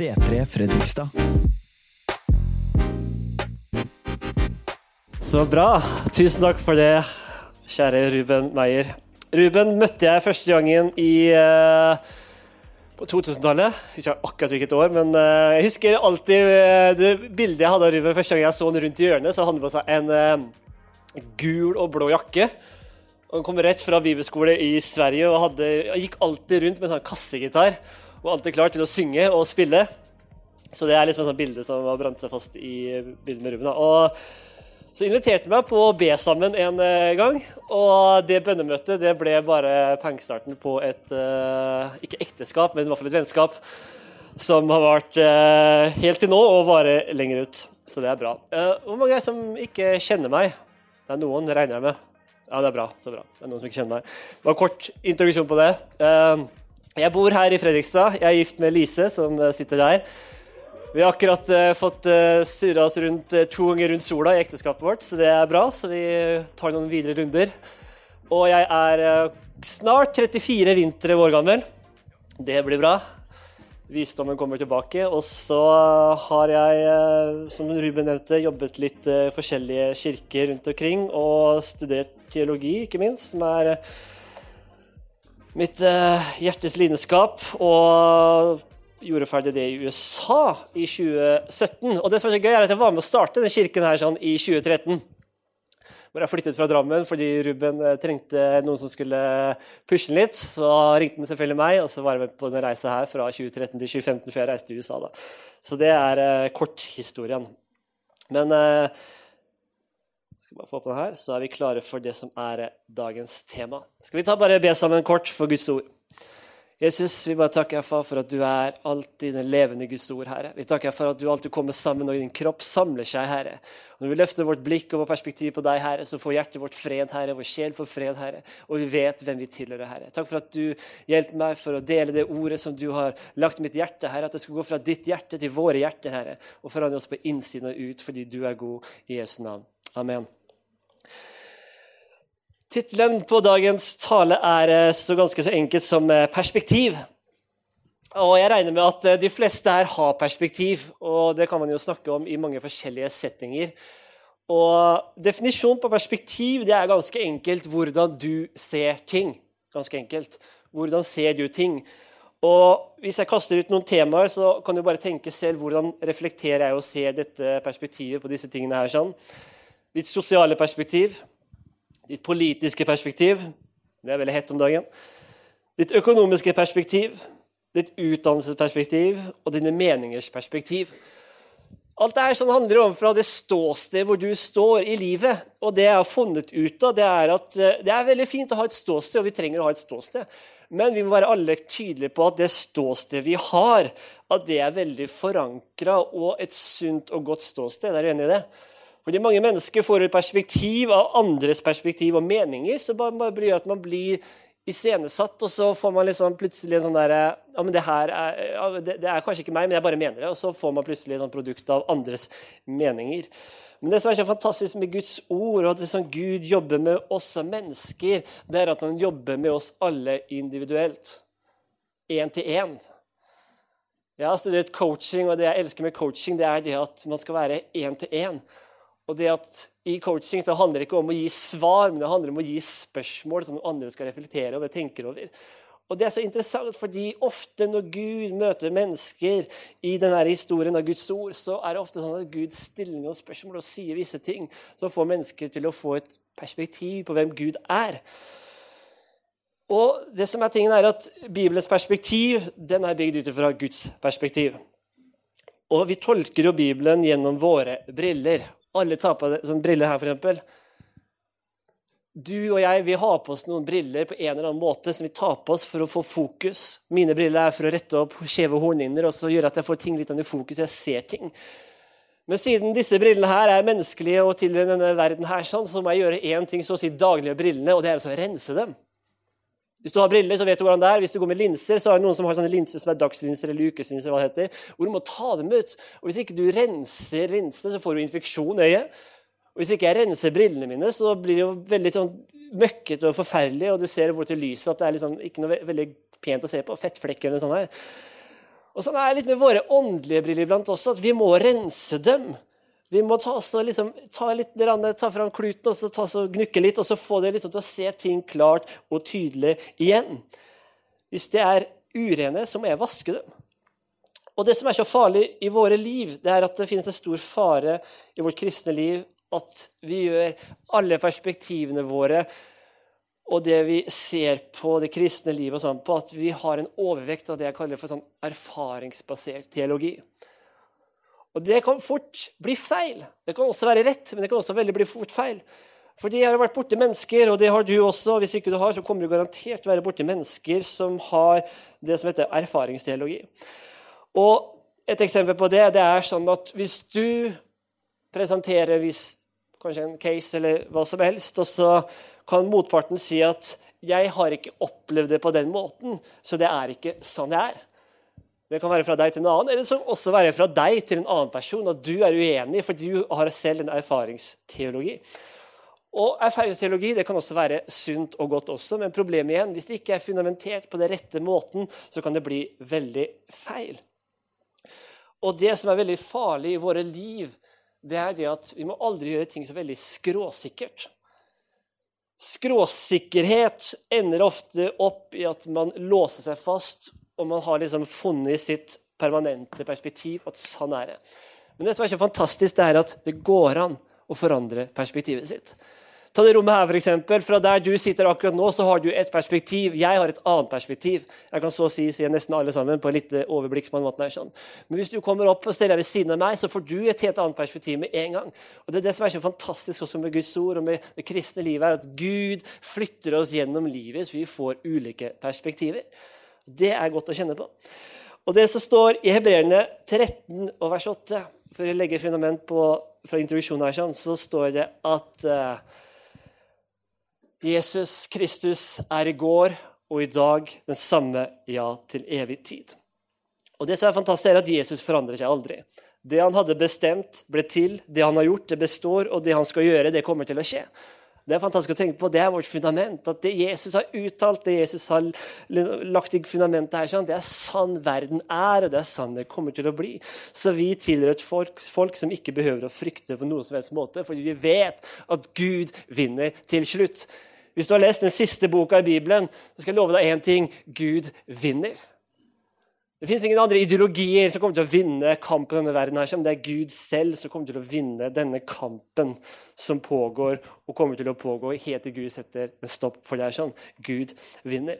C3 Fredrikstad. Så bra. Tusen takk for det, kjære Ruben Meyer. Ruben møtte jeg første gangen i uh, på 2000-tallet. Ikke akkurat hvilket år, men uh, jeg husker alltid uh, det bildet jeg hadde av Ruben første gang jeg så han rundt i hjørnet. Så hadde på seg en gul og blå jakke. Han kom rett fra bibelskole i Sverige og hadde, gikk alltid rundt med en sånn kassegitar. Og alltid klar til å synge og spille. Så det er liksom et sånt bilde som har brant seg fast i bildet med Ruben. Og så inviterte han meg på å be sammen en eh, gang. Og det bønnemøtet det ble bare pengestarten på et uh, ikke ekteskap, men i hvert fall et vennskap som har vart uh, helt til nå og varer lenger ut. Så det er bra. Hvor mange er som ikke kjenner meg? Det er noen, regner jeg med. Ja, det er bra. Så bra. Det er noen som ikke kjenner meg. Bare kort introduksjon på det. Eh, jeg bor her i Fredrikstad. Jeg er gift med Lise, som eh, sitter der. Vi har akkurat uh, fått uh, styra oss rundt uh, to ganger rundt sola i ekteskapet vårt, så det er bra. Så vi tar noen videre runder. Og jeg er snart 34 vintre år gammel. Det blir bra. Visdommen kommer tilbake. Og så har jeg, som Ruben nevnte, jobbet litt forskjellige kirker rundt omkring og studert teologi, ikke minst, som er eh, mitt uh, hjertes lidenskap. Og gjorde ferdig det i USA i 2017. Og det som er så gøy, er at jeg var med å starte denne kirken her sånn i 2013. Hvor jeg flyttet fra Drammen fordi Ruben uh, trengte noen som skulle pushe litt. Så ringte han selvfølgelig meg, og så var jeg med på en reise her fra 2013 til 2015 før jeg reiste til USA. da. Så det er uh, korthistorien. Men uh, skal bare få opp her, så er vi klare for det som er dagens tema. Skal vi ta bare be sammen kort for Guds ord? Jesus, vi bare takker far for at du er alltid den levende Guds ord, Herre. Vi takker for at du alltid kommer sammen og din kropp samler seg, Herre. Og når vi løfter vårt blikk og vårt perspektiv på deg, Herre, så får hjertet vårt fred, Herre. Vår sjel får fred, Herre. Og vi vet hvem vi tilhører, Herre. Takk for at du hjelper meg for å dele det ordet som du har lagt i mitt hjerte, Herre. At det skal gå fra ditt hjerte til våre hjerter, Herre. Og forandre oss på innsiden og ut, fordi du er god i Jesu navn. Amen. Tittelen på dagens tale er eh, så ganske så enkelt som eh, 'perspektiv'. Og Jeg regner med at eh, de fleste her har perspektiv, og det kan man jo snakke om i mange forskjellige settinger. Og Definisjonen på perspektiv det er ganske enkelt hvordan du ser ting. Ganske enkelt. Hvordan ser du ting? Og Hvis jeg kaster ut noen temaer, så kan du bare tenke selv hvordan reflekterer jeg og ser dette perspektivet på disse tingene her. sånn. Ditt sosiale perspektiv, ditt politiske perspektiv det er veldig hett om dagen, ditt økonomiske perspektiv, ditt utdannelsesperspektiv og dine meningers perspektiv. Alt det her som handler om fra det ståsted hvor du står i livet. Og det jeg har funnet ut av, det er at eh, det er veldig fint å ha et ståsted, og vi trenger å ha et ståsted. Men vi må være alle tydelige på at det ståstedet vi har, at det er veldig forankra og et sunt og godt ståsted. Er du enig i det? Fordi mange mennesker får et perspektiv av andres perspektiv og meninger. Så bare, bare blir at man blir iscenesatt, og så får man liksom plutselig en sånn derre ja, men det her er, ja, det, det, er kanskje ikke meg, men jeg bare mener det. Og så får man plutselig et sånt produkt av andres meninger. Men det som er så fantastisk med Guds ord, og at liksom Gud jobber med oss som mennesker, det er at han jobber med oss alle individuelt. Én til én. Jeg har studert coaching, og det jeg elsker med coaching, det er det at man skal være én til én. Og det at I coaching så handler det ikke om å gi svar, men det handler om å gi spørsmål som andre skal reflektere over og tenke over. Og Det er så interessant, fordi ofte når Gud møter mennesker i denne historien av Guds ord, så er det ofte sånn at Gud stiller noen spørsmål og sier visse ting som får mennesker til å få et perspektiv på hvem Gud er. Og det som er tingen er at Bibelens perspektiv den er bygd ut fra Guds perspektiv. Og Vi tolker jo Bibelen gjennom våre briller. Alle tar på sånn briller her, f.eks. Du og jeg vi har på oss noen briller på en eller annen måte som vi tar på oss for å få fokus. Mine briller er for å rette opp skjeve hornhinner og så gjøre at jeg får ting litt i fokus. og jeg ser ting. Men siden disse brillene her er menneskelige og tilhører denne verden, her, sånn, så må jeg gjøre én ting så å si daglig med brillene, og det er å rense dem. Hvis du har briller, så vet du hvordan det er. Hvis du går med linser, så er det noen som har sånne linser som er dagslinser eller ukeslinser, hva det heter, hvor du må ta dem ut. Og Hvis ikke du renser linsene, så får du infeksjon i øyet. Og Hvis ikke jeg renser brillene mine, så blir det jo veldig sånn møkkete og forferdelig, og du ser bort til lyset at det er liksom ikke noe veldig pent å se på. Fettflekker eller noe sånt her. Og sånn er det litt med våre åndelige briller iblant også, at vi må rense dem. Vi må ta, også, liksom, ta, litt, ta fram kluten og gnukke litt, og så få det liksom, til å se ting klart og tydelig igjen. Hvis det er urene, så må jeg vaske dem. Og Det som er så farlig i våre liv, det er at det finnes en stor fare i vårt kristne liv at vi gjør alle perspektivene våre og det vi ser på det kristne livet, og sånn, på at vi har en overvekt av det jeg kaller for sånn erfaringsbasert teologi. Og det kan fort bli feil. Det kan også være rett, men det kan også veldig bli fort feil. Fordi jeg har vært borti mennesker, og det har du også. Hvis ikke du har, så kommer du garantert til å være borti mennesker som har det som heter erfaringsteologi. Og et eksempel på det, det er sånn at hvis du presenterer hvis, kanskje en case eller hva som helst, og så kan motparten si at 'jeg har ikke opplevd det på den måten', så det er ikke sånn det er. Det kan være fra deg til en annen, eller det kan også være fra deg til en annen person. At du er uenig fordi du har selv en erfaringsteologi. Og Erfaringsteologi det kan også være sunt og godt, også, men problemet igjen, hvis det ikke er fundamentert på den rette måten, så kan det bli veldig feil. Og Det som er veldig farlig i våre liv, det er det at vi må aldri gjøre ting så veldig skråsikkert. Skråsikkerhet ender ofte opp i at man låser seg fast og man har liksom funnet i sitt permanente perspektiv at sånn er det. Men det som er så fantastisk, det er at det går an å forandre perspektivet sitt. Ta det rommet her, eksempel. Fra der du sitter akkurat nå, så har du et perspektiv. Jeg har et annet perspektiv. Jeg kan så si se nesten alle sammen på litt overblikk. på en måte sånn. Men hvis du kommer opp og stiller deg ved siden av meg, så får du et helt annet perspektiv med en gang. Og Det er det som er så fantastisk også med Guds ord og med det kristne livet, er at Gud flytter oss gjennom livet så vi får ulike perspektiver. Det er godt å kjenne på. Og det som står i Hebreerne 13 og vers 8, for å legge fundament på, fra introduksjonen her, sånn, så står det at uh, Jesus Kristus er i går og i dag den samme ja til evig tid. Og Det som er fantastisk, er at Jesus forandrer seg aldri. Det han hadde bestemt, ble til. Det han har gjort, det består. Og det han skal gjøre, det kommer til å skje. Det er fantastisk å tenke på. Det er vårt fundament. At det Jesus har uttalt, det Jesus har lagt i fundamentet her, det er sann verden er, og det er sann det kommer til å bli. Så vi tilhører et folk, folk, som ikke behøver å frykte på noen som helst måte, fordi vi vet at Gud vinner til slutt. Hvis du har lest den siste boka i Bibelen, så skal jeg love deg én ting Gud vinner. Det fins ingen andre ideologier som kommer til å vinne kampen i denne verden. her, Det er Gud selv som kommer til å vinne denne kampen som pågår, og kommer til å pågå helt til Gud setter en stopp for det. er sånn. Gud vinner.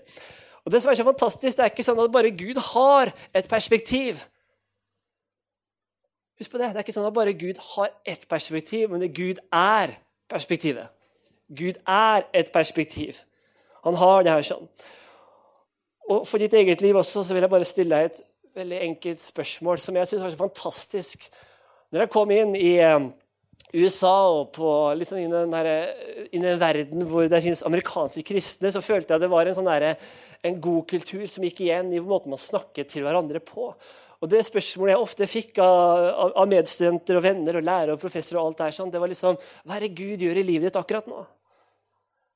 Og Det som er så fantastisk, det er ikke sånn at bare Gud har et perspektiv. Husk på det. Det er ikke sånn at bare Gud har ett perspektiv, men det Gud er perspektivet. Gud er et perspektiv. Han har det her sånn. Og for ditt eget liv også så vil jeg bare stille deg et veldig enkelt spørsmål som jeg syns var så fantastisk. Når jeg kom inn i eh, USA og på, liksom inn, den der, inn i en verden hvor det finnes amerikanske kristne, så følte jeg det var en, sånn der, en god kultur som gikk igjen i måten man snakket til hverandre på. Og Det spørsmålet jeg ofte fikk av, av medstudenter og venner og lærere og professorer, og alt der, sånn, det var liksom Hva er det Gud gjør i livet ditt akkurat nå?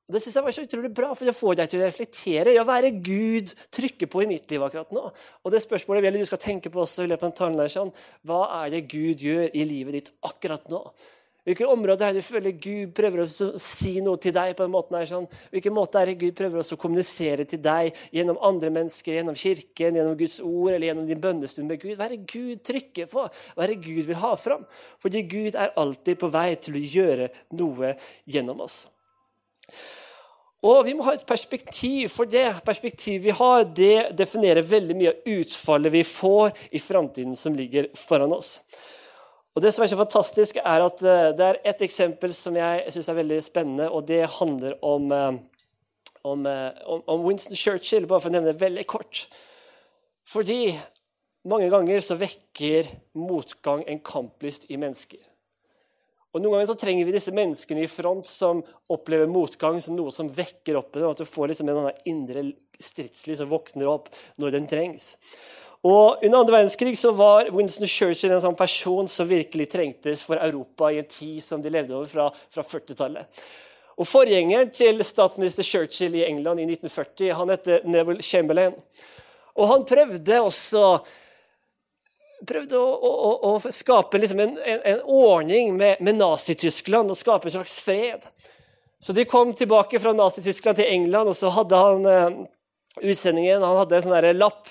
Det synes jeg var så utrolig bra, for det får deg til å reflektere. Ja, hva er det Gud trykker på i mitt liv akkurat nå? Og det spørsmålet vil du skal tenke på også i løpet av en tale, sånn. Hva er det Gud gjør i livet ditt akkurat nå? Hvilke områder er det du føler Gud prøver å si noe til deg? på en måte her, sånn? Hvilken måte er det Gud prøver å kommunisere til deg gjennom andre mennesker, gjennom kirken, gjennom Guds ord eller gjennom din bønnestund med Gud? Hva er det Gud trykker på? Hva er det Gud vil ha fram? Fordi Gud er alltid på vei til å gjøre noe gjennom oss. Og vi må ha et perspektiv, for det perspektivet vi har, det definerer veldig mye av utfallet vi får i framtiden som ligger foran oss. Og Det som er så fantastisk, er at eh, det er et eksempel som jeg syns er veldig spennende, og det handler om, eh, om, eh, om, Winston Churchill, bare for å nevne det veldig kort. Fordi mange ganger så vekker motgang en kamplyst i mennesker. Og Noen ganger så trenger vi disse menneskene i front som opplever motgang som noe som vekker opp det, og at du får liksom en indre stridslys som våkner opp når den trengs. Og Under andre verdenskrig så var Winston Churchill en sånn person som virkelig trengtes for Europa i en tid som de levde over fra, fra 40-tallet. Og Forgjengeren til statsminister Churchill i England i 1940 han heter Neville Chamberlain. Og Han prøvde også prøvde å, å, å skape liksom en, en, en, ordning med, med Nazi-Tyskland og skape en slags fred. Så de kom tilbake fra Nazi-Tyskland til England, og så hadde han eh, utsendingen han hadde en sånn lapp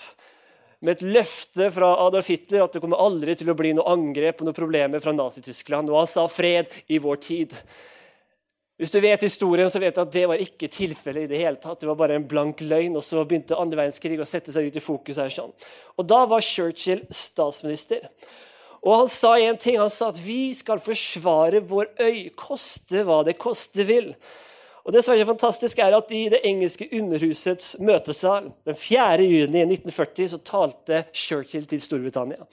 med et løfte fra Adolf Hitler at det kommer aldri til å bli noe angrep og noe problemer fra Nazi-Tyskland. Og han sa 'fred i vår tid'. Hvis du vet historien, så vet du at det var ikke tilfellet i det hele tatt. Det var bare en blank løgn, og så begynte andre verdenskrig å sette seg ut i fokus. her sånn. Og Da var Churchill statsminister. Og Han sa en ting, han sa at vi skal forsvare vår øy, koste hva det koste vil. Og Det som er så fantastisk er at I det engelske underhusets møtesal den 4. juni 1940 så talte Churchill til Storbritannia.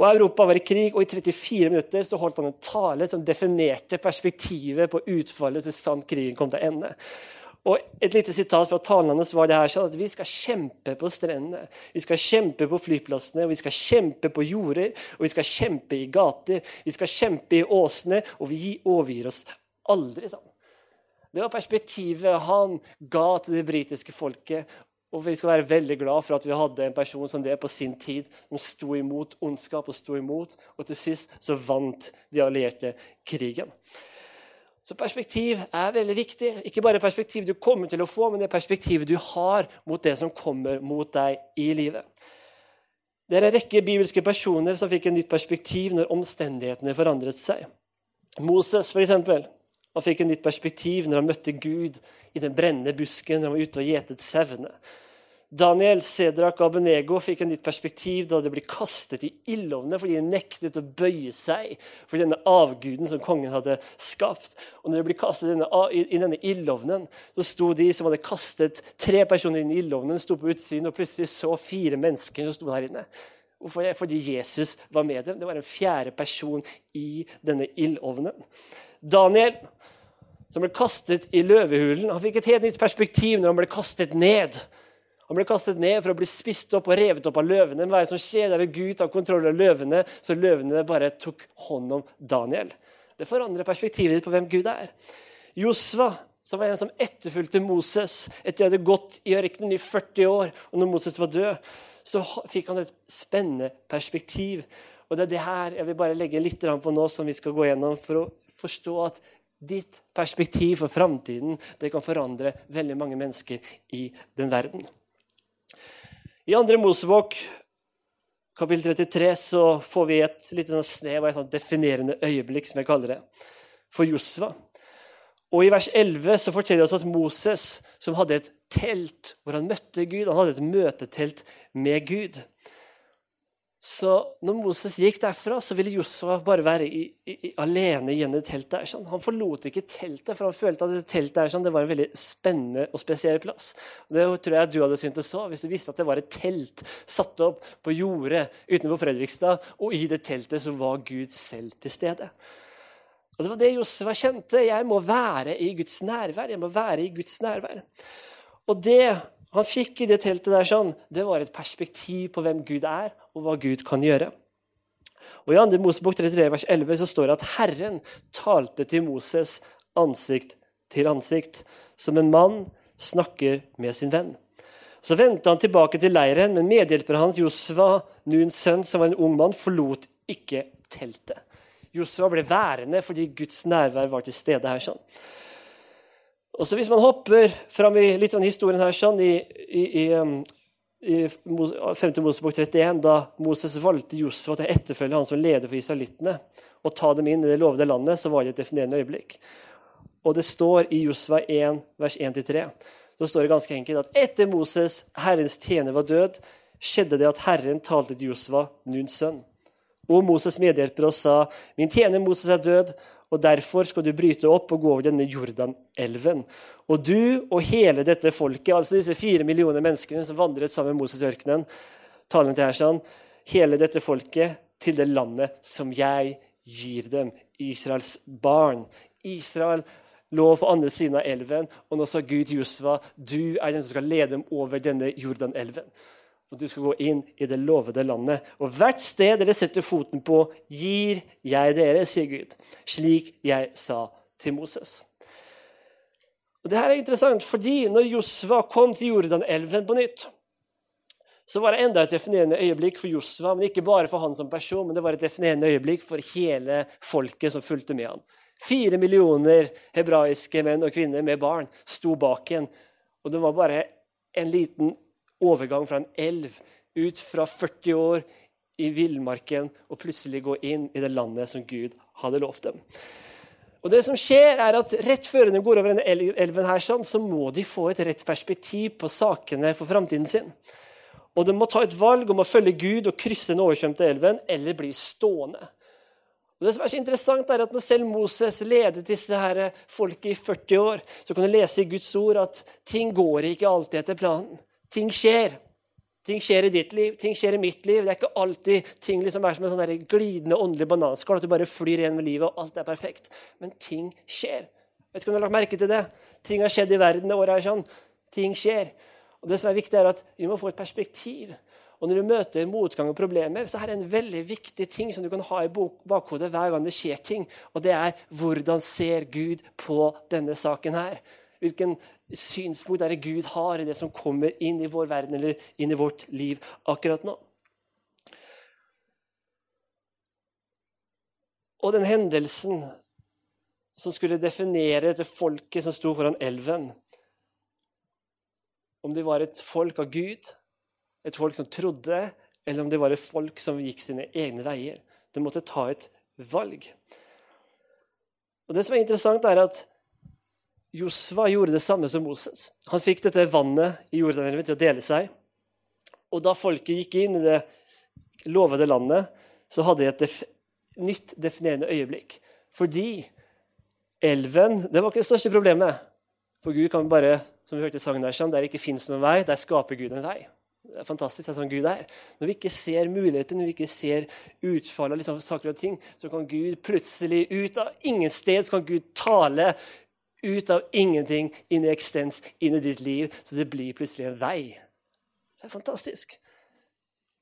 Og Europa var i krig, og i 34 minutter så holdt han en tale som definerte perspektivet på utfallet til sant krigen kom til ende. Og Et lite sitat fra talen hans var det her, at vi skal kjempe på strendene, vi skal kjempe på flyplassene, vi skal kjempe på jorder, og vi skal kjempe i gater, vi skal kjempe i åsene, og vi overgir oss aldri. sånn. Det var perspektivet han ga til det britiske folket. Og vi skal være veldig glad for at vi hadde en person som det på sin tid, som sto imot ondskap og sto imot, og til sist så vant de allierte krigen. Så perspektiv er veldig viktig. Ikke bare perspektiv du kommer til å få, men det perspektivet du har mot det som kommer mot deg i livet. Det er en rekke bibelske personer som fikk et nytt perspektiv når omstendighetene forandret seg. Moses, for eksempel, han fikk et nytt perspektiv når han møtte Gud i den brennende busken når han var ute og gjetet sauene. Daniel, Sedrak og Abenego fikk et nytt perspektiv da de ble kastet i ildovnene fordi de nektet å bøye seg for denne avguden som kongen hadde skapt. Og når de ble kastet i denne ildovnen, så sto de som hadde kastet tre personer inn i ildovnen, sto på utsiden og plutselig så fire mennesker som sto der inne. Fordi Jesus var med dem. Det var en fjerde person i denne ildovnen. Daniel, som ble kastet i løvehulen, han fikk et helt nytt perspektiv når han ble kastet ned. Han ble kastet ned for å bli spist opp og revet opp av løvene. Men hva er det som skjer der Gud tar kontroll av løvene, så løvene bare tok hånd om Daniel? Det forandrer perspektivet ditt på hvem Gud er. Josva, som var en som etterfulgte Moses etter at de hadde gått i ørkenen i 40 år, og når Moses var død, så fikk han et spennende perspektiv. Og Det er det her jeg vil bare legge litt på nå, som vi skal gå gjennom for å forstå at ditt perspektiv for framtiden kan forandre veldig mange mennesker i den verden. I andre Mosebok, kapittel 33, så får vi et lite sånn snev av et definerende øyeblikk, som jeg kaller det, for Josva. Og I vers 11 så forteller det oss at Moses, som hadde et telt hvor han møtte Gud, han hadde et møtetelt med Gud. Så når Moses gikk derfra, så ville Josua bare være i, i, alene igjen i teltet. Sånn. Han forlot ikke teltet, for han følte at det teltet sånn, det var en veldig spennende og spesiell plass. Og det tror jeg du hadde syntes òg, hvis du visste at det var et telt satt opp på jordet utenfor Fredrikstad, og i det teltet så var Gud selv til stede. Og Det var det Josua kjente. Jeg må være i Guds nærvær. Jeg må være i Guds nærvær. Og det han fikk i det teltet der, sånn, det var et perspektiv på hvem Gud er, og hva Gud kan gjøre. Og I 2. Mosebok 33, vers 11 så står det at Herren talte til Moses ansikt til ansikt, som en mann snakker med sin venn. Så vendte han tilbake til leiren, men medhjelperen hans, Josva, Nuns sønn, som var en ung mann, forlot ikke teltet. Josva ble værende fordi Guds nærvær var til stede her. sånn. Og så Hvis man hopper fram i litt av historien her sånn, i, i, i, um, i 5. Mosebok 31, da Moses valgte Josef til å etterfølge han som leder for israelittene, og ta dem inn i det lovede landet, så var det et definerende øyeblikk. Og det står i Josva 1, vers 1-3, da står det ganske enkelt at etter Moses, Herrens tjener, var død, skjedde det at Herren talte til Josva, Nuns sønn. Og Moses medhjelper og sa, min tjener Moses er død, og Derfor skal du bryte opp og gå over denne Jordanelven. Og du og hele dette folket, altså disse fire millioner menneskene som vandret sammen med Moses i ørkenen, talen til Hersan, hele dette folket til det landet som jeg gir dem, Israels barn. Israel lå på andre siden av elven, og nå sa Gud til Josva, du er den som skal lede dem over denne Jordanelven og du skal gå inn i det lovede landet. Og hvert sted dere setter foten på, gir jeg dere, sier Gud, slik jeg sa til Moses. Og Det her er interessant, fordi når Josva kom til Jordanelven på nytt, så var det enda et definerende øyeblikk for Josva, men ikke bare for han som person, men det var et definerende øyeblikk for hele folket som fulgte med han. Fire millioner hebraiske menn og kvinner med barn sto bak en, og det var bare en liten overgang fra en elv ut fra 40 år i villmarken og plutselig gå inn i det landet som Gud hadde lovt dem. Og det som skjer er at Rett før de går over denne elven, her, sånn, så må de få et rett perspektiv på sakene for framtiden sin. Og De må ta et valg om å følge Gud og krysse den oversvømte elven eller bli stående. Og det som er så interessant er at Når selv Moses ledet disse her folket i 40 år, så kan du lese i Guds ord at ting går ikke alltid etter planen. Ting skjer. Ting skjer i ditt liv, ting skjer i mitt liv. Det er ikke alltid ting liksom er som en sånn glidende åndelig bananskall, at du bare flyr igjen med livet, og alt er perfekt. Men ting skjer. Vet ikke om du har lagt merke til det? Ting har skjedd i verden det året her. sånn. Ting skjer. Og det som er viktig, er at vi må få et perspektiv. Og når du møter motgang og problemer, så er det en veldig viktig ting som du kan ha i bakhodet hver gang det skjer ting. Og det er hvordan ser Gud på denne saken her? Hvilken synspunkt er det Gud har i det som kommer inn i vår verden eller inn i vårt liv akkurat nå? Og den hendelsen som skulle definere dette folket som sto foran elven Om de var et folk av Gud, et folk som trodde, eller om de var et folk som gikk sine egne veier. De måtte ta et valg. Og Det som er interessant, er at Josva gjorde det samme som Moses. Han fikk dette vannet i Jordanelven til å dele seg. Og da folket gikk inn i det lovede landet, så hadde de et def nytt definerende øyeblikk. Fordi elven det var ikke det største problemet. For Gud kan bare, som vi hørte i sangen der, der der ikke fins noen vei, der skaper Gud en vei. Det er fantastisk. det er sånn Gud er. Når vi ikke ser muligheter, når vi ikke ser utfallet av liksom, saker og ting, så kan Gud plutselig, ut av ingen sted, så kan Gud tale ut av ingenting, inn i eksistens, inn i ditt liv, så det blir plutselig en vei. Det er fantastisk.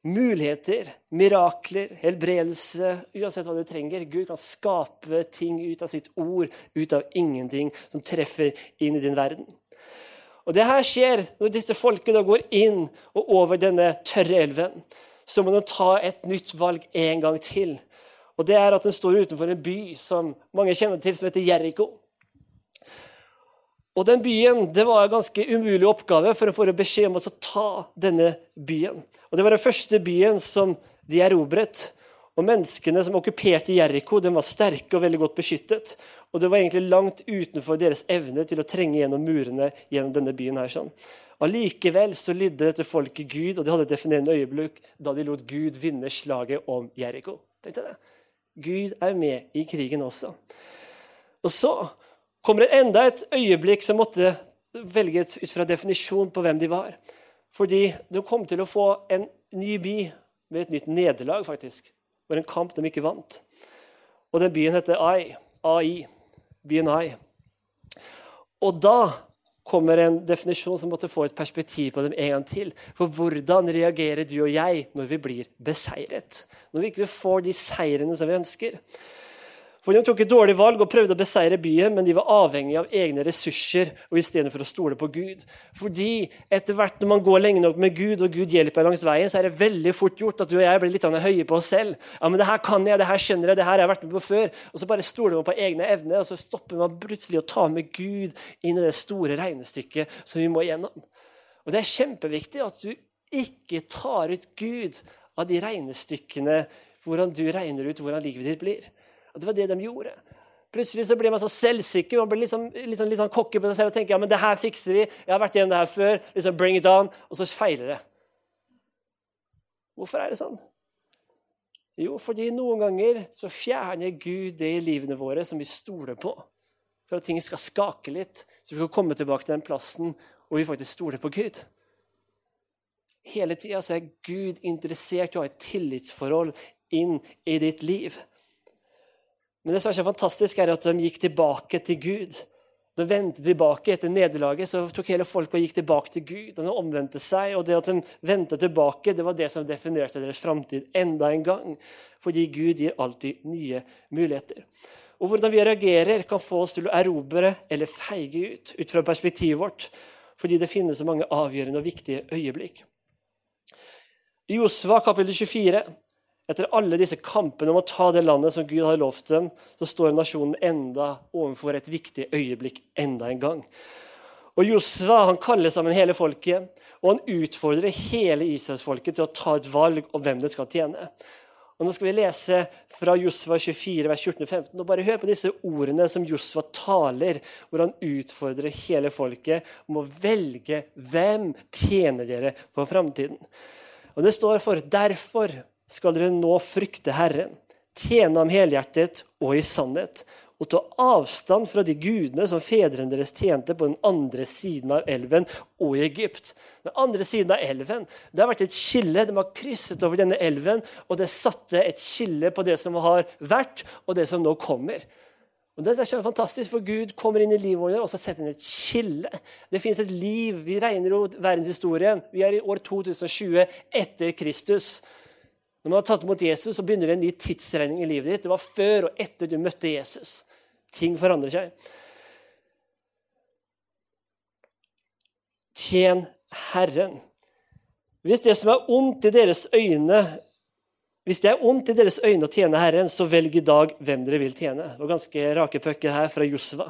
Muligheter, mirakler, helbredelse, uansett hva du trenger. Gud kan skape ting ut av sitt ord, ut av ingenting, som treffer inn i din verden. Og Det her skjer når disse folkene går inn og over denne tørre elven. Så må de ta et nytt valg en gang til. Og det er at de står utenfor en by som mange kjenner til, som heter Jeriko. Og den byen det var en ganske umulig oppgave for å få beskjed om å ta denne byen. Og Det var den første byen som de erobret. Og Menneskene som okkuperte Jeriko, var sterke og veldig godt beskyttet. Og det var egentlig langt utenfor deres evne til å trenge gjennom murene gjennom denne byen. her sånn. Allikevel så lydde dette folket Gud, og de hadde et definerende øyeblikk da de lot Gud vinne slaget om Jeriko. Tenkte det. Gud er med i krigen også. Og så kommer det enda et øyeblikk som måtte velges ut fra definisjon på hvem de var. Fordi de kom til å få en ny by med et nytt nederlag, faktisk. Det var en kamp de ikke vant. Og den byen heter Ai. AI. Byen Ai. Og da kommer en definisjon som måtte få et perspektiv på dem en gang til. For hvordan reagerer du og jeg når vi blir beseiret? Når vi ikke får de seirene som vi ønsker? For De tok et dårlig valg og prøvde å beseire byen, men de var avhengig av egne ressurser og istedenfor å stole på Gud. Fordi etter hvert når man går lenge nok med Gud, og Gud hjelper langs veien, så er det veldig fort gjort at du og jeg blir litt høye på oss selv. Ja, men det her kan jeg, det her skjønner jeg, det her har jeg vært med på før. Og så bare stoler man på egne evner, og så stopper man plutselig å ta med Gud inn i det store regnestykket som vi må igjennom. Og Det er kjempeviktig at du ikke tar ut Gud av de regnestykkene hvordan du regner ut hvordan livet ditt blir. Og det var det de gjorde. Plutselig så blir man så selvsikker man blir liksom, litt, sånn, sånn cocky på seg selv og tenker ja, men det her fikser vi. Jeg har vært igjen det her før. liksom Bring it on. Og så feiler det. Hvorfor er det sånn? Jo, fordi noen ganger så fjerner Gud det i livene våre som vi stoler på. For at ting skal skake litt, så vi kan komme tilbake til den plassen hvor vi faktisk stoler på Gud. Hele tida er Gud interessert i å ha et tillitsforhold inn i ditt liv. Men det som er så fantastisk, er at de gikk tilbake til Gud. De vendte tilbake etter nederlaget, så tok hele folket og gikk tilbake til Gud. Og de omvendte seg, og det at de vendte tilbake, det var det som definerte deres framtid enda en gang. Fordi Gud gir alltid nye muligheter. Og Hvordan vi reagerer, kan få oss til å erobre eller feige ut ut fra perspektivet vårt. Fordi det finnes så mange avgjørende og viktige øyeblikk. I Josva kapittel 24, etter alle disse kampene om å ta det landet som Gud hadde lovt dem, så står nasjonen enda overfor et viktig øyeblikk enda en gang. Og Josva han kaller sammen hele folket, og han utfordrer hele israelsfolket til å ta et valg om hvem det skal tjene. Og Nå skal vi lese fra Josva 24, vers 14-15. og Bare hør på disse ordene som Josva taler, hvor han utfordrer hele folket om å velge hvem tjener dere for framtiden. Og Det står for derfor skal dere nå frykte Herren, tjene ham helhjertet og i sannhet, og ta avstand fra de gudene som fedrene deres tjente på den andre siden av elven og i Egypt. Den andre siden av elven det har vært et skille. De har krysset over denne elven, og det satte et skille på det som har vært, og det som nå kommer. Og Det er fantastisk, for Gud kommer inn i livet vårt og så setter han et skille. Det fins et liv. Vi regner jo verdenshistorien. Vi er i år 2020 etter Kristus. Når man har tatt imot Jesus, så begynner det en ny tidsregning i livet ditt. Det var før og etter du møtte Jesus. Ting forandrer seg. Tjen Herren. Hvis det som er ondt i deres øyne hvis det er ondt i deres øyne å tjene Herren, så velg i dag hvem dere vil tjene. Det var ganske rake pucker her fra Josva.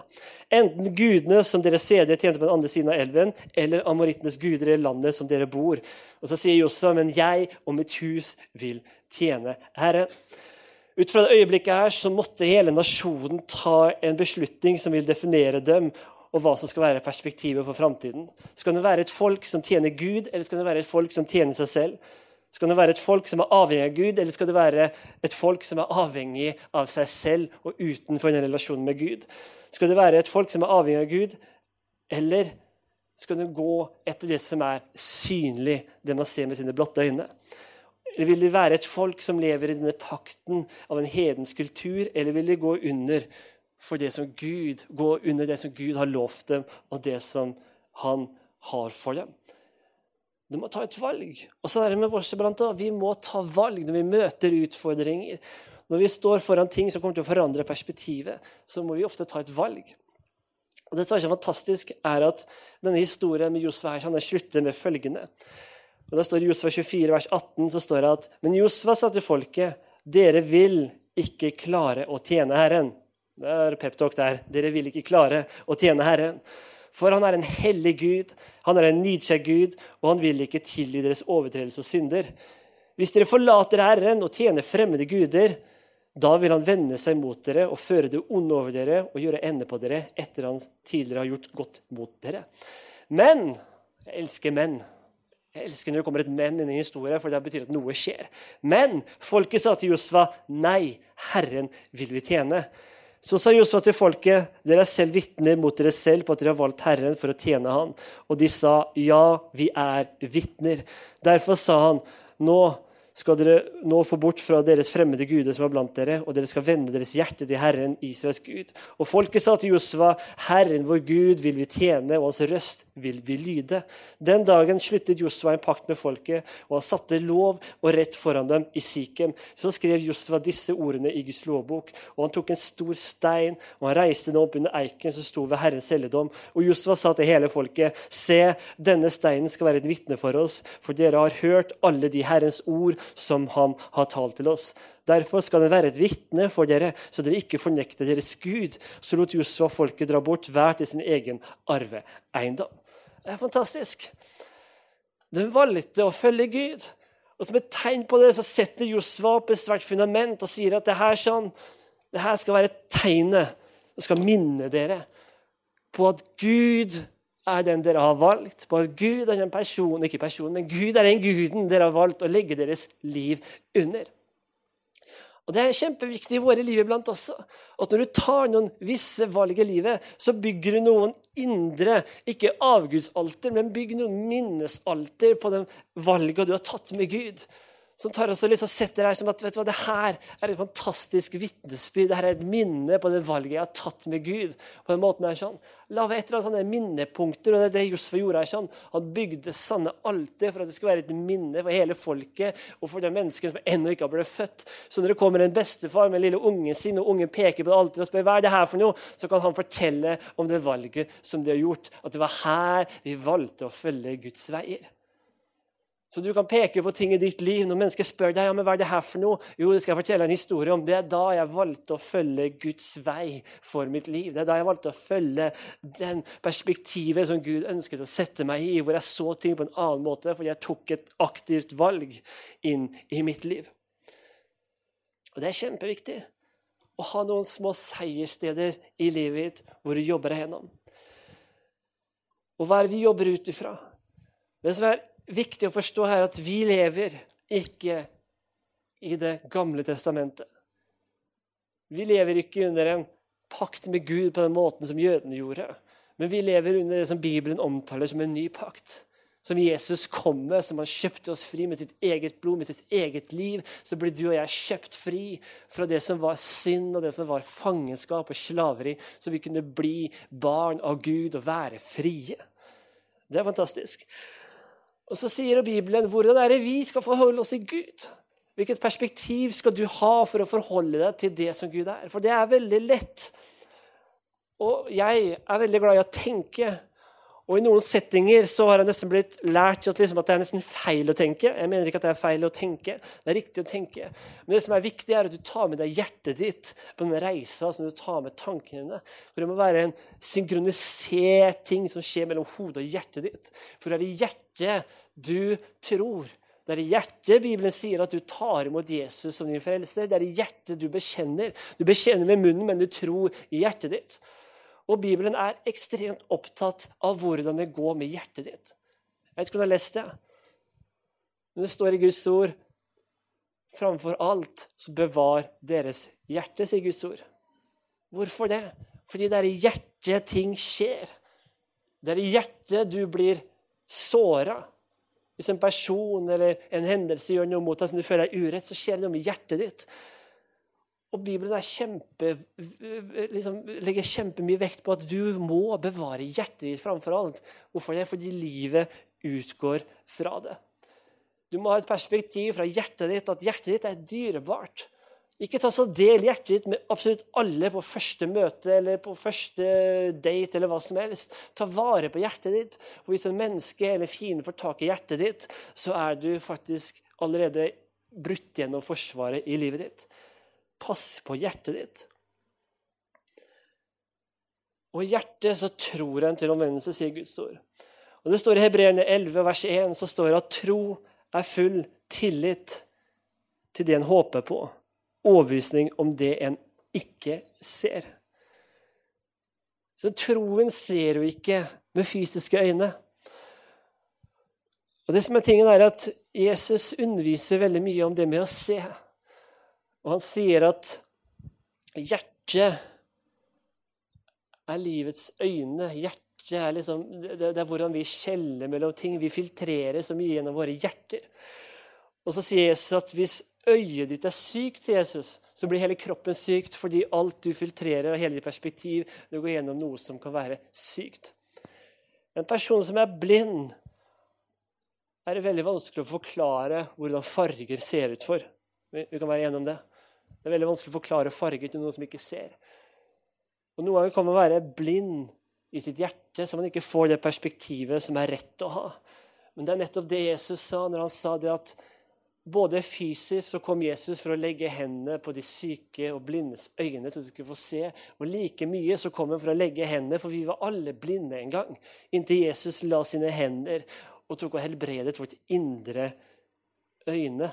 Enten gudene som dere seder tjente på den andre siden av elven, eller amorittenes guder i landet som dere bor. Og så sier Josva, men jeg og mitt hus vil tjene Herren. Ut fra det øyeblikket her så måtte hele nasjonen ta en beslutning som vil definere dem, og hva som skal være perspektivet for framtiden. Skal det være et folk som tjener Gud, eller skal det være et folk som tjener seg selv? Skal det være et folk som er avhengig av Gud, eller skal det være et folk som er avhengig av seg selv og utenfor en relasjon med Gud? Skal det være et folk som er avhengig av Gud, eller skal det gå etter det som er synlig, det man ser med sine blotte øyne? Eller vil det være et folk som lever i denne pakten av en hedensk kultur, eller vil de gå under for det som Gud, gå under det som Gud har lovt dem, og det som han har for dem? Du må ta et valg. Og så er det med oss iblant Vi må ta valg når vi møter utfordringer. Når vi står foran ting som kommer til å forandre perspektivet, så må vi ofte ta et valg. Og Det som er så fantastisk, er at denne historien med Josva her, han slutter med følgende. Og da står I Josva 24, vers 18 så står det at Men Josva sa til folket, dere vil ikke klare å tjene Herren. Det er peptalk der. Dere vil ikke klare å tjene Herren. For han er en hellig Gud, han er en nidkjær Gud, og han vil ikke tilgi deres overtredelse og synder. Hvis dere forlater Herren og tjener fremmede guder, da vil han vende seg mot dere og føre det onde over dere og gjøre ende på dere etter han tidligere har gjort godt mot dere. Men jeg elsker menn. Jeg elsker når det kommer et men inn i historien, for det betyr at noe skjer. Men folket sa til Josfa, nei, Herren vil vi tjene. Så sa Josfa til folket, dere er selv vitner mot dere selv på at dere har valgt Herren for å tjene Han. Og de sa, ja, vi er vitner. Derfor sa han, nå skal dere nå få bort fra deres fremmede guder som er blant dere, og dere skal vende deres hjerte til Herren, Israels Gud. Og folket sa til Josva, Herren vår Gud vil vi tjene, og hans røst vil vi lyde. Den dagen sluttet Josva en pakt med folket, og han satte lov og rett foran dem i Sikhem. Så skrev Josva disse ordene i Guds lovbok, og han tok en stor stein, og han reiste den opp under eiken som sto ved Herrens helligdom. Og Josva sa til hele folket, se, denne steinen skal være et vitne for oss, for dere har hørt alle de Herrens ord som han har talt til oss. Derfor skal den være et vitne for dere, så dere ikke fornekter deres Gud. Så lot Josua folket dra bort hver til sin egen arveeiendom. Det er fantastisk. Den valgte å følge Gud. Og Som et tegn på det så setter Josva opp et svært fundament og sier at det her, sånn, det her skal være tegnet Det skal minne dere på at Gud er den dere har valgt. På at Gud er den personen, ikke personen, men Gud er den guden dere har valgt å legge deres liv under. Og Det er kjempeviktig i våre liv iblant også. At når du tar noen visse valg i livet, så bygger du noen indre, ikke avgudsalter, men bygger noen minnesalter på den valget du har tatt med Gud som tar oss og liksom setter her som at vet du hva, det her er et fantastisk vitnesbyrd. Det her er et minne på det valget jeg har tatt med Gud. på den måten her sånn. Lave et eller annet sånne minnepunkter. og det er det Josfa gjorde her sånn. Han bygde sanne alter for at det skulle være et minne for hele folket og for de menneskene som ennå ikke har blitt født. Så når det kommer en bestefar med lille ungen sin, og ungen peker på alteret og spør hva er det her for noe, så kan han fortelle om det valget som de har gjort. At det var her vi valgte å følge Guds veier. Så du kan peke på ting i ditt liv. Når mennesker spør deg ja, men hva er det her for noe, jo, det skal jeg fortelle en historie om. Det er da jeg valgte å følge Guds vei for mitt liv. Det er da jeg valgte å følge den perspektivet som Gud ønsket å sette meg i, hvor jeg så ting på en annen måte, fordi jeg tok et aktivt valg inn i mitt liv. Og Det er kjempeviktig å ha noen små seiersteder i livet ditt hvor du jobber deg gjennom. Og hva er det vi jobber ut ifra? Det som er viktig å forstå her at vi lever ikke i Det gamle testamentet. Vi lever ikke under en pakt med Gud på den måten som jødene gjorde. Men vi lever under det som Bibelen omtaler som en ny pakt. Som Jesus kom med, som han kjøpte oss fri med sitt eget blod, med sitt eget liv. Så ble du og jeg kjøpt fri fra det som var synd og det som var fangenskap og slaveri. Så vi kunne bli barn av Gud og være frie. Det er fantastisk. Og så sier Bibelen hvordan er det vi skal forholde oss til Gud. Hvilket perspektiv skal du ha for å forholde deg til det som Gud er? For det er veldig lett. Og jeg er veldig glad i å tenke og I noen settinger så har jeg nesten blitt lært at, liksom, at det er nesten feil å tenke. Jeg mener ikke at det er feil å tenke, det er riktig å tenke. Men det som er viktig, er at du tar med deg hjertet ditt på den reisa. som du tar med tankene dine. For Det må være en synkronisert ting som skjer mellom hodet og hjertet ditt. For det er i hjertet du tror. Det er i hjertet Bibelen sier at du tar imot Jesus som din frelser. Det er i hjertet du bekjenner. Du bekjenner med munnen, men du tror i hjertet ditt. Og Bibelen er ekstremt opptatt av hvordan det går med hjertet ditt. Jeg vet ikke om du har lest det, men det står i Guds ord Framfor alt så bevar deres hjerte, sier Guds ord. Hvorfor det? Fordi det er i hjertet ting skjer. Det er i hjertet du blir såra. Hvis en person eller en hendelse gjør noe mot deg som du føler er urett, så skjer det noe med hjertet ditt. Og Bibelen kjempe, liksom, legger kjempemye vekt på at du må bevare hjertet ditt framfor alt. Hvorfor det? Fordi livet utgår fra det. Du må ha et perspektiv fra hjertet ditt at hjertet ditt er dyrebart. Ikke ta så del hjertet ditt med absolutt alle på første møte eller på første date. eller hva som helst. Ta vare på hjertet ditt. Og Hvis en menneske eller fiende får tak i hjertet ditt, så er du faktisk allerede brutt gjennom forsvaret i livet ditt. Pass på hjertet ditt. Og i hjertet så tror en til omvendelse, sier Guds ord. Og Det står i Hebreerne 11, vers 1, så står det at tro er full tillit til det en håper på, overbevisning om det en ikke ser. Så troen ser jo ikke med fysiske øyne. Og det som er tingen er at Jesus underviser veldig mye om det med å se. Og han sier at hjertet er livets øyne. Hjertet er liksom, det, er hvordan vi skjeller mellom ting. Vi filtrerer så mye gjennom våre hjerter. Og så sier Jesus at hvis øyet ditt er sykt, til Jesus, så blir hele kroppen sykt fordi alt du filtrerer av hele ditt perspektiv, det går gjennom noe som kan være sykt. En person som er blind, er det veldig vanskelig å forklare hvordan farger ser ut for. Vi kan være enige om det. Det er veldig vanskelig å forklare farger til noen som ikke ser. Og Noen ganger kan man være blind i sitt hjerte, så man ikke får det perspektivet som er rett å ha. Men det er nettopp det Jesus sa når han sa det at både fysisk så kom Jesus for å legge hendene på de syke og blindes øyne, så de skulle få se. Og like mye så kom han for å legge hendene, for vi var alle blinde en gang. Inntil Jesus la sine hender og tok og helbredet vårt indre øyne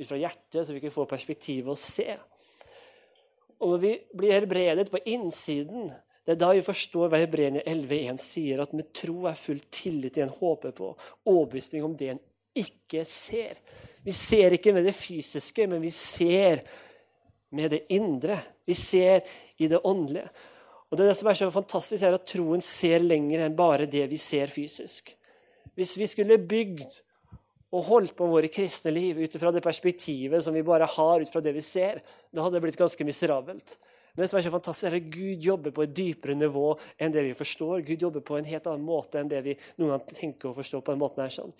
ut fra hjertet, så vi kan få perspektiv og se. Og når vi blir helbredet på innsiden, det er da vi forstår hva Hebreerne 11,1 sier, at med tro er full tillit til en håper på, overbevisning om det en ikke ser. Vi ser ikke med det fysiske, men vi ser med det indre. Vi ser i det åndelige. Og Det er det som er så fantastisk, er at troen ser lenger enn bare det vi ser fysisk. Hvis vi skulle bygd og holdt på våre kristne liv ut fra det perspektivet som vi bare har ut fra det vi ser, da hadde det blitt ganske miserabelt. Men det som er så fantastisk er at Gud jobber på et dypere nivå enn det vi forstår. Gud jobber på en helt annen måte enn det vi noen gang tenker å forstå. på en måte her sånn.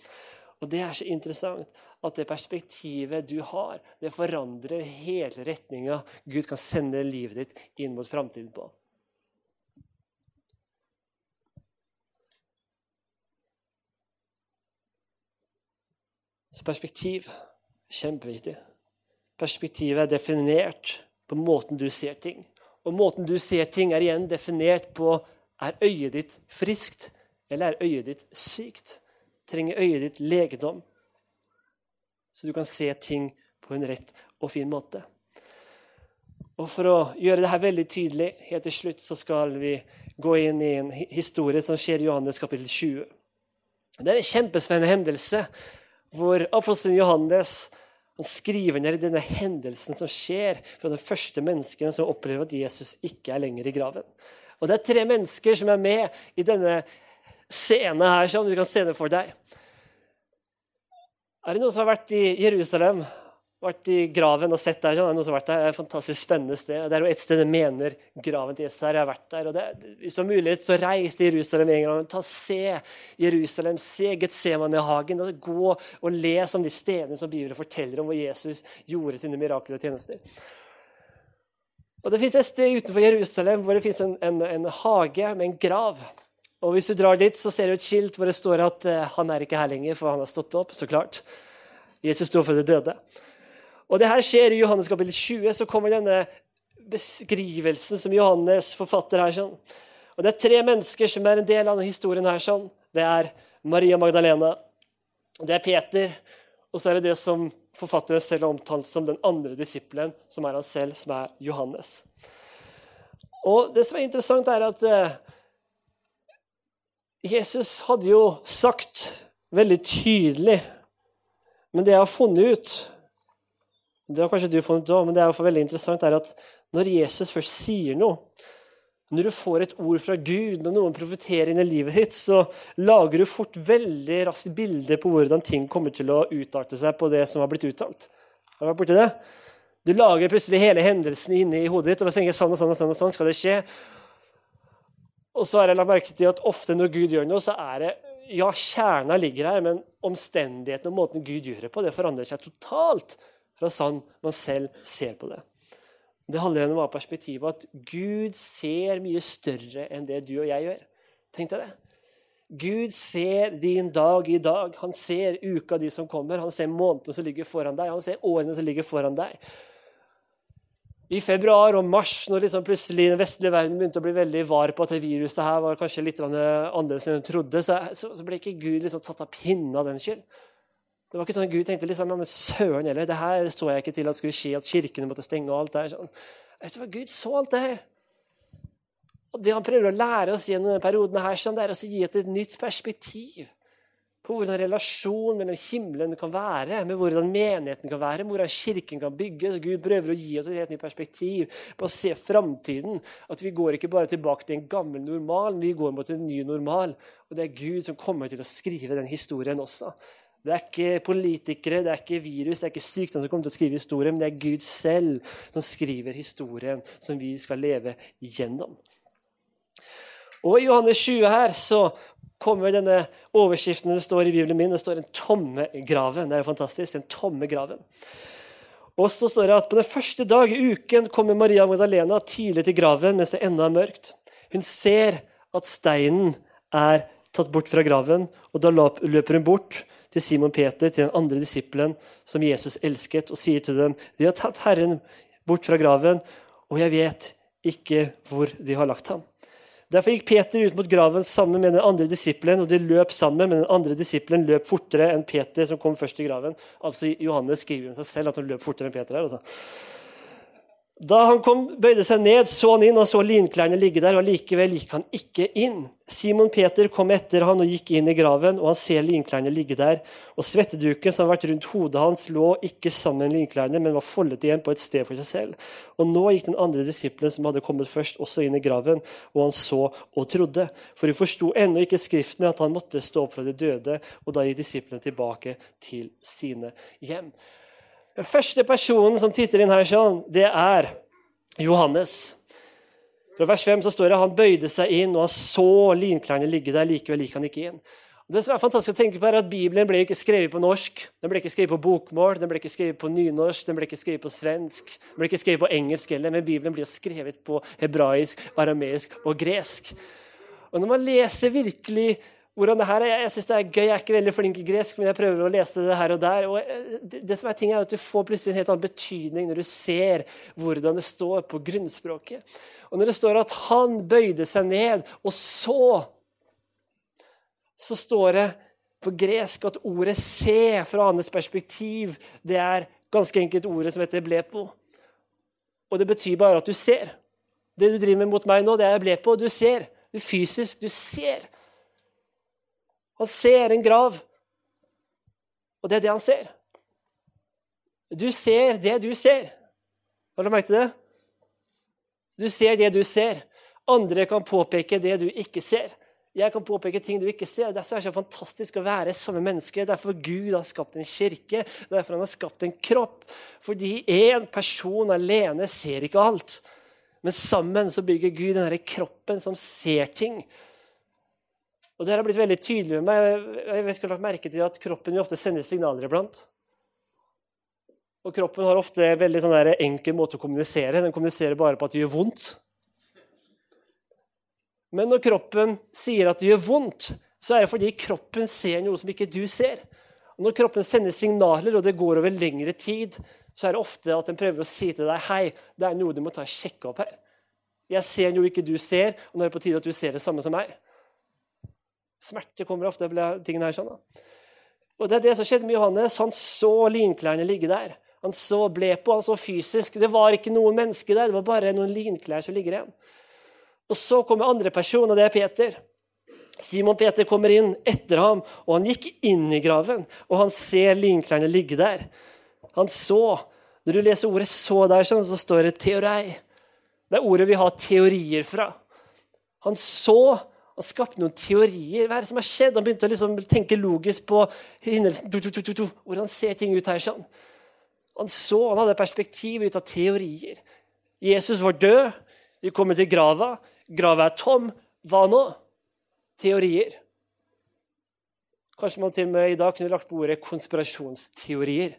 Og Det er så interessant at det perspektivet du har, det forandrer hele retninga Gud kan sende livet ditt inn mot framtiden på. Så perspektiv kjempeviktig. Perspektivet er definert på måten du ser ting. Og måten du ser ting, er igjen definert på er øyet ditt friskt, eller er øyet ditt sykt? Trenger øyet ditt legedom? Så du kan se ting på en rett og fin måte. Og For å gjøre dette veldig tydelig, helt til slutt, så skal vi gå inn i en historie som skjer i Johannes kapittel 20. Det er en kjempespennende hendelse hvor apostelen Johannes han skriver ned denne hendelsen som skjer fra de første menneskene som opplever at Jesus ikke er lenger i graven. Og Det er tre mennesker som er med i denne scenen her, som du kan se det for deg. Er det noen som har vært i Jerusalem vært i graven og sett der. Sånn, som har vært der. Det er et fantastisk spennende sted. Det er jo et sted jeg mener graven til Jesus her. Jeg har vært der. og det, Hvis du har mulighet, så reis til Jerusalem en gang. Ta Se Jerusalem, se Getsemane-hagen. Gå og les om de stedene som Bibelen forteller om hvor Jesus gjorde sine mirakler og tjenester. Og Det fins et sted utenfor Jerusalem hvor det fins en, en, en, hage med en grav. Og Hvis du drar dit, så ser du et skilt hvor det står at uh, han er ikke her lenger, for han har stått opp. så klart. Jesus sto for det døde. Og det her skjer i Johannes kapittel 20. Så kommer denne beskrivelsen som Johannes forfatter her. sånn. Og Det er tre mennesker som er en del av denne historien. her. sånn. Det er Maria Magdalena, det er Peter, og så er det det som forfatteren selv har omtalt som den andre disippelen, som er han selv, som er Johannes. Og Det som er interessant, er at eh, Jesus hadde jo sagt veldig tydelig Men det jeg har funnet ut, det har kanskje du funnet også, men det er veldig interessant er at når Jesus først sier noe, når du får et ord fra Gud, når noen profeterer inn i livet ditt, så lager du fort veldig raskt bilder på hvordan ting kommer til å utarte seg på det som har blitt uttalt. Har du vært borti det? Du lager plutselig hele hendelsen inne i hodet ditt og tenker sånn og sånn og sånn, og sånn skal det skje. Og så har jeg lagt merke til at ofte når Gud gjør noe, så er det Ja, kjerna ligger her, men omstendighetene og måten Gud gjør det på, det forandrer seg totalt fra sånn man selv ser på det. Det handler om perspektivet at Gud ser mye større enn det du og jeg gjør. Tenk deg det. Gud ser din dag i dag. Han ser uka di som kommer. Han ser månedene som ligger foran deg. Han ser årene som ligger foran deg. I februar og mars, når liksom plutselig den vestlige verden begynte å bli veldig var på at det viruset her var kanskje litt annerledes enn hun trodde, så, ble ikke Gud liksom tatt av pinne av den skyld. Det var ikke sånn at Gud tenkte liksom, ja, men søren heller, det her så jeg ikke til at skulle skje, at kirkene måtte stenge. og alt det her. Sånn. Vet du hva, Gud så alt det her. Og Det han prøver å lære oss gjennom denne perioden, her, sånn, det er å gi et, et nytt perspektiv på hvordan relasjonen mellom himmelen kan være, med hvordan menigheten kan være, med hvordan kirken kan bygges. Gud prøver å gi oss et helt nytt perspektiv på å se framtiden. At vi går ikke bare tilbake til en gammel normal, men vi går mot en ny normal. Og det er Gud som kommer til å skrive den historien også. Det er ikke politikere, det er ikke virus, det er ikke sykdom som kommer til å skrive historien, men det er Gud selv som skriver historien som vi skal leve gjennom. Og I Johannes 20 her så kommer denne overskriften det står i Bibelen min. Det står 'Den tomme graven'. Det er jo fantastisk. Den tomme graven. Og så står det at På den første dag i uken kommer Maria Magdalena tidlig til graven mens det ennå er mørkt. Hun ser at steinen er tatt bort fra graven, og da løper hun bort til Simon Peter, til den andre disippelen som Jesus elsket, og sier til dem de har tatt Herren bort fra graven, og jeg vet ikke hvor de har lagt ham. Derfor gikk Peter ut mot graven sammen med den andre disippelen, og de løp sammen, men den andre disippelen løp fortere enn Peter, som kom først til graven. Altså Johannes skriver om seg selv at han løp fortere enn Peter. her. Altså. Da han kom, bøyde seg ned, så han inn og så linklærne ligge der, og likevel gikk han ikke inn. Simon Peter kom etter han og gikk inn i graven, og han ser linklærne ligge der. Og svetteduken som hadde vært rundt hodet hans, lå ikke sammen med linklærne, men var foldet igjen på et sted for seg selv. Og nå gikk den andre disippelen som hadde kommet først, også inn i graven, og han så og trodde. For hun forsto ennå ikke Skriftene at han måtte stå opp fra de døde, og da gikk disiplene tilbake til sine hjem. Den første personen som titter inn her, sånn, det er Johannes. Fra vers 5 så står det han bøyde seg inn, og han så linklærne ligge der. Likevel gikk han ikke inn. Det som er fantastisk å tenke på er at Bibelen ble ikke skrevet på norsk, den ble ikke skrevet på bokmål, den ble ikke skrevet på nynorsk, den ble ikke skrevet på svensk, den ble ikke skrevet på engelsk heller, men Bibelen blir skrevet på hebraisk, arameisk og gresk. Og Når man leser virkelig hvordan det her er. Jeg syns det er gøy, jeg er ikke veldig flink i gresk, men jeg prøver å lese det her og der. og eh, det, som er ting er at Du får plutselig en helt annen betydning når du ser hvordan det står på grunnspråket. Og Når det står at han bøyde seg ned og så, så står det på gresk at ordet 'se' fra andres perspektiv det er ganske enkelt ordet som heter 'blepo'. Og det betyr bare at du ser. Det du driver med mot meg nå, det er 'blepo'. Du ser. Du fysisk. Du ser. Han ser en grav, og det er det han ser. Du ser det du ser. Har du merket det? Du ser det du ser. Andre kan påpeke det du ikke ser. Jeg kan påpeke ting du ikke ser. Derfor er det så fantastisk å være samme menneske. Derfor Gud har skapt en kirke, derfor han har skapt en kropp. Fordi én person alene ser ikke alt. Men sammen så bygger Gud denne kroppen som ser ting. Og Det har blitt veldig tydelig med meg. Jeg vet ikke har lagt merke til at Kroppen ofte sender signaler iblant. Og Kroppen har ofte en veldig sånn enkel måte å kommunisere. Den kommuniserer bare på at det gjør vondt. Men når kroppen sier at det gjør vondt, så er det fordi kroppen ser noe som ikke du ser. Og når kroppen sender signaler, og det går over lengre tid, så er det ofte at den prøver å si til deg hei, det er noe du må ta og sjekke opp her. Jeg ser noe ikke du ser, og nå er det på tide at du ser det samme som meg. Smerte kommer ofte av tingene her. sånn. Og Det er det som skjedde med Johannes. Han så linklærne ligge der. Han så ble på, han så fysisk. Det var ikke noe menneske der, det var bare noen linklær som ligger igjen. Og Så kommer andre person, og det er Peter. Simon Peter kommer inn etter ham, og han gikk inn i graven. Og han ser linklærne ligge der. Han så. Når du leser ordet 'så' der, sånn, så står det 'teorei'. Det er ordet vi har teorier fra. Han så han skapte noen teorier. Hva er det som har skjedd? Han begynte å liksom tenke logisk på hendelsen. Hvordan ser ting ut her sånn? Han så, han hadde perspektiv ut av teorier. Jesus var død. Vi kommer til grava. Grava er tom. Hva nå? Teorier. Kanskje man til og med i dag kunne lagt på ordet konspirasjonsteorier.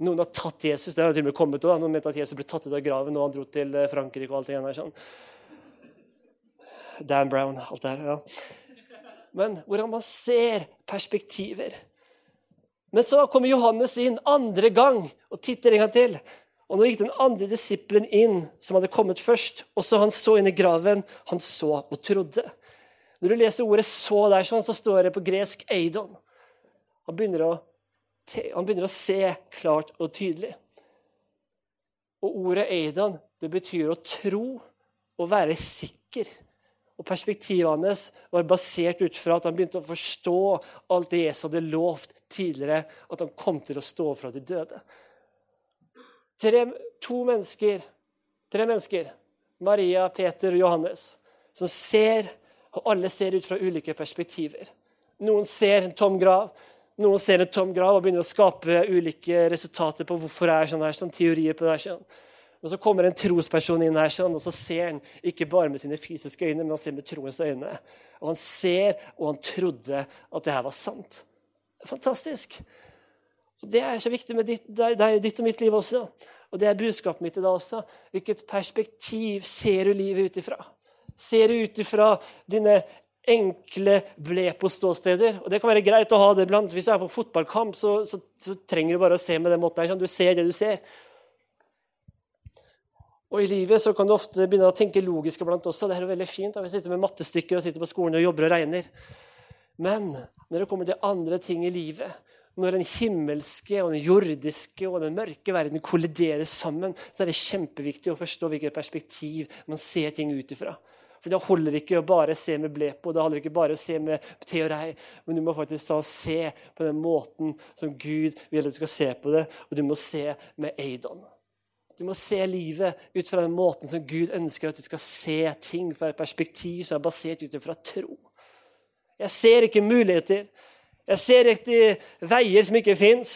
Noen har tatt Jesus. det har til og med kommet også. Noen mente at Jesus ble tatt ut av graven og han dro til Frankrike. og alt det der sånn. Dan Brown, alt det her. Ja. Men hvordan man ser perspektiver. Men så kommer Johannes inn andre gang og titter en gang til. Og Nå gikk den andre disippelen inn, som hadde kommet først. Og så Han så inn i graven. Han så og trodde. Når du leser ordet 'så' der, sånn, så står det på gresk 'eidon'. Han begynner, å, han begynner å se klart og tydelig. Og ordet 'eidon' det betyr å tro og være sikker. Og Perspektivet hans var basert ut fra at han begynte å forstå alt det Jesus hadde lovt tidligere, at han kom til å stå fra de døde. Tre, to mennesker, tre mennesker, Maria, Peter og Johannes, som ser, og alle ser ut fra ulike perspektiver. Noen ser en tom grav, noen ser en tom grav og begynner å skape ulike resultater på hvorfor det er sånn her, sånn teorier på det. her, sånn. Men så kommer en trosperson inn her, sånn, og så ser han ikke bare med sine fysiske øyne, men han ser med troens øyne. Og han ser, og han trodde at det her var sant. Fantastisk. Og Det er så viktig med ditt, ditt, og mitt liv også. Og det er budskapet mitt i dag også. Hvilket perspektiv ser du livet ut ifra? Ser du ut ifra dine enkle ble på ståsteder. Og Det kan være greit å ha det blant. Hvis du er på fotballkamp, så, så, så trenger du bare å se med den måten. Sånn, du ser det du ser. Og I livet så kan du ofte begynne å tenke logisk iblant også. Det er veldig fint. Vi sitter med mattestykker og sitter på skolen og jobber og regner. Men når det kommer til andre ting i livet, når den himmelske og den jordiske og den mørke verden kolliderer sammen, så er det kjempeviktig å forstå hvilket perspektiv man ser ting ut ifra. For Det holder ikke å bare se med blepo, det holder ikke bare å se med teorei, men du må faktisk ta og se på den måten som Gud vil at du skal se på det, og du må se med Eidon. Du må se livet ut fra den måten som Gud ønsker at du skal se ting fra et perspektiv som er basert ut fra tro. Jeg ser ikke muligheter. Jeg ser etter veier som ikke fins.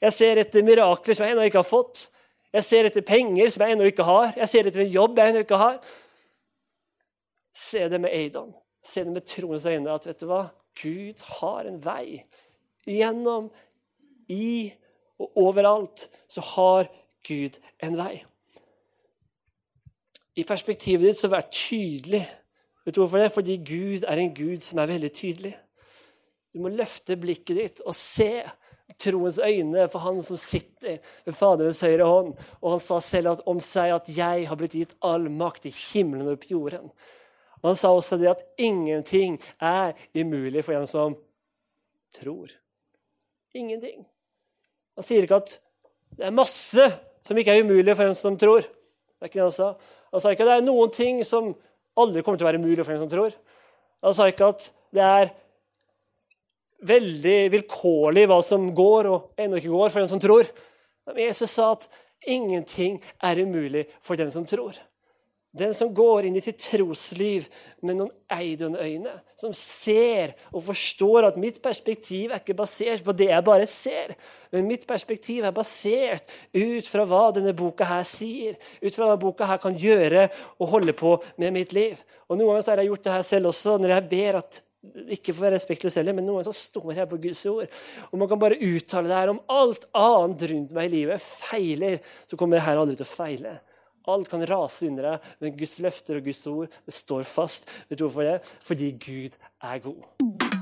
Jeg ser etter mirakler som jeg ennå ikke har fått. Jeg ser etter penger som jeg ennå ikke har. Jeg ser etter en jobb jeg ennå ikke har. Se det med Aidan. Se det med troens øyne. At vet du hva? Gud har en vei. Gjennom, i og overalt så har Gud en vei. I perspektivet ditt så vær tydelig. Vet du hvorfor det? Fordi Gud er en Gud som er veldig tydelig. Du må løfte blikket ditt og se troens øyne for han som sitter ved Faderens høyre hånd. Og han sa selv om seg at 'jeg har blitt gitt all makt i himmelen og på jorden'. Og Han sa også det at ingenting er umulig for en som tror. Ingenting. Han sier ikke at det er masse som ikke er umulig for en som tror. Det er ikke det Han sa Han sa ikke at det er noen ting som aldri kommer til å være umulig for en som tror. Han sa ikke at det er veldig vilkårlig hva som går og ennå ikke går for den som tror. Men Jesus sa at ingenting er umulig for den som tror. Den som går inn i sitt trosliv med noen eidende øyne, som ser og forstår at mitt perspektiv er ikke basert på det jeg bare ser, men mitt perspektiv er basert ut fra hva denne boka her sier, ut fra hva boka her kan gjøre og holde på med mitt liv. Og Noen ganger har jeg gjort det her selv også, når jeg ber at ikke for å være respektløs heller, men noen ganger så står jeg på Guds ord. Og man kan bare uttale det her om alt annet rundt meg i livet feiler, så kommer jeg her aldri til å feile. Alt kan rase under deg, men Guds løfter og Guds ord det står fast. Vet du hvorfor det? Fordi Gud er god.